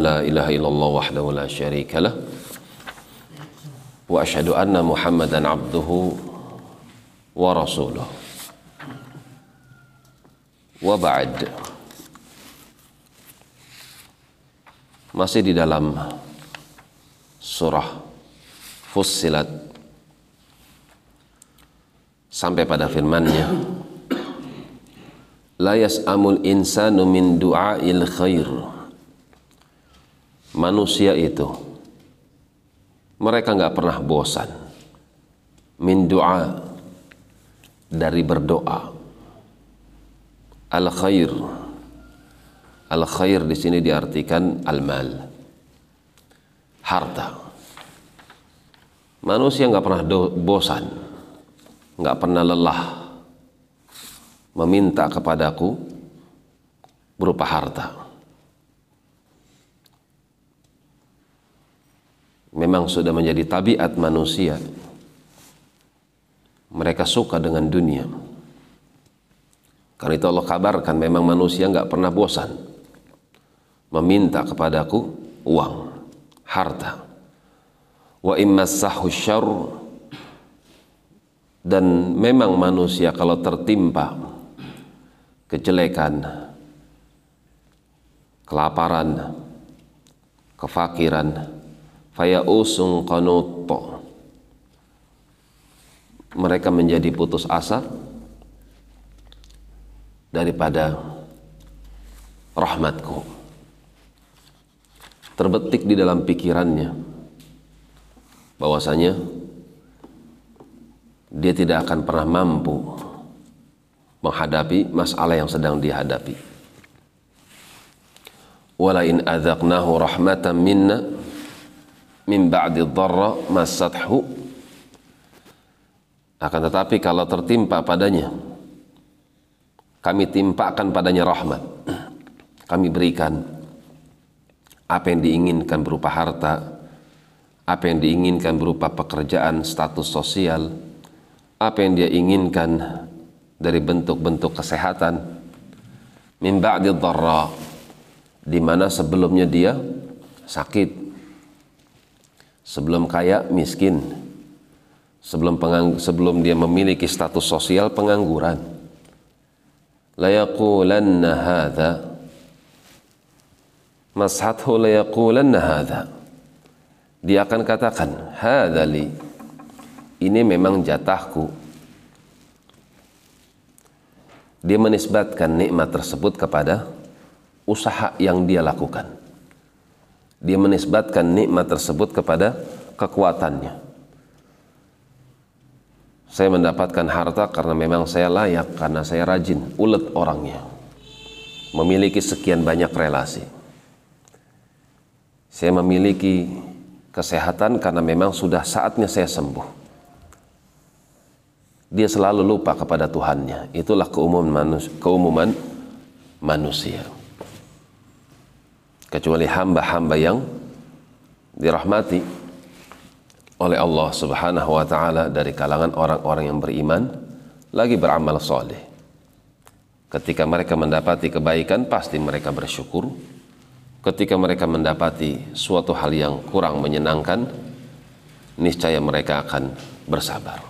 لا إله إلا الله وحده لا شريك له وأشهد أن محمدا عبده ورسوله وبعد masih di dalam surah Fussilat. Sampai pada firmannya la yas'amul insanu min du'ail khair. Manusia itu mereka nggak pernah bosan. Min doa dari berdoa. Al khair al khair di sini diartikan al mal harta. Manusia nggak pernah bosan. Nggak pernah lelah meminta kepadaku berupa harta memang sudah menjadi tabiat manusia. Mereka suka dengan dunia. Karena itu Allah kabarkan memang manusia nggak pernah bosan meminta kepadaku uang harta. Wa immassahu syarr. Dan memang manusia kalau tertimpa kejelekan kelaparan kefakiran faya usung qanuto mereka menjadi putus asa daripada rahmatku. Terbetik di dalam pikirannya bahwasanya dia tidak akan pernah mampu menghadapi masalah yang sedang dihadapi. Wala in adzaqnahu rahmatan minna min ba'di dharra masathu. Akan tetapi kalau tertimpa padanya kami timpakan padanya rahmat. Kami berikan apa yang diinginkan berupa harta apa yang diinginkan berupa pekerjaan status sosial apa yang dia inginkan dari bentuk-bentuk kesehatan. Min ba'di dharra di mana sebelumnya dia sakit sebelum kaya miskin. Sebelum pengang, sebelum dia memiliki status sosial pengangguran. La yaqulanna hadza mashathu la yaqulanna hadza dia akan katakan hadza li. Ini memang jatahku. Dia menisbatkan nikmat tersebut kepada usaha yang dia lakukan dia menisbatkan nikmat tersebut kepada kekuatannya saya mendapatkan harta karena memang saya layak karena saya rajin ulet orangnya memiliki sekian banyak relasi saya memiliki kesehatan karena memang sudah saatnya saya sembuh dia selalu lupa kepada Tuhannya. Itulah keumuman manusia, keumuman manusia. Kecuali hamba-hamba yang dirahmati oleh Allah Subhanahu wa taala dari kalangan orang-orang yang beriman lagi beramal soleh. Ketika mereka mendapati kebaikan pasti mereka bersyukur. Ketika mereka mendapati suatu hal yang kurang menyenangkan, niscaya mereka akan bersabar.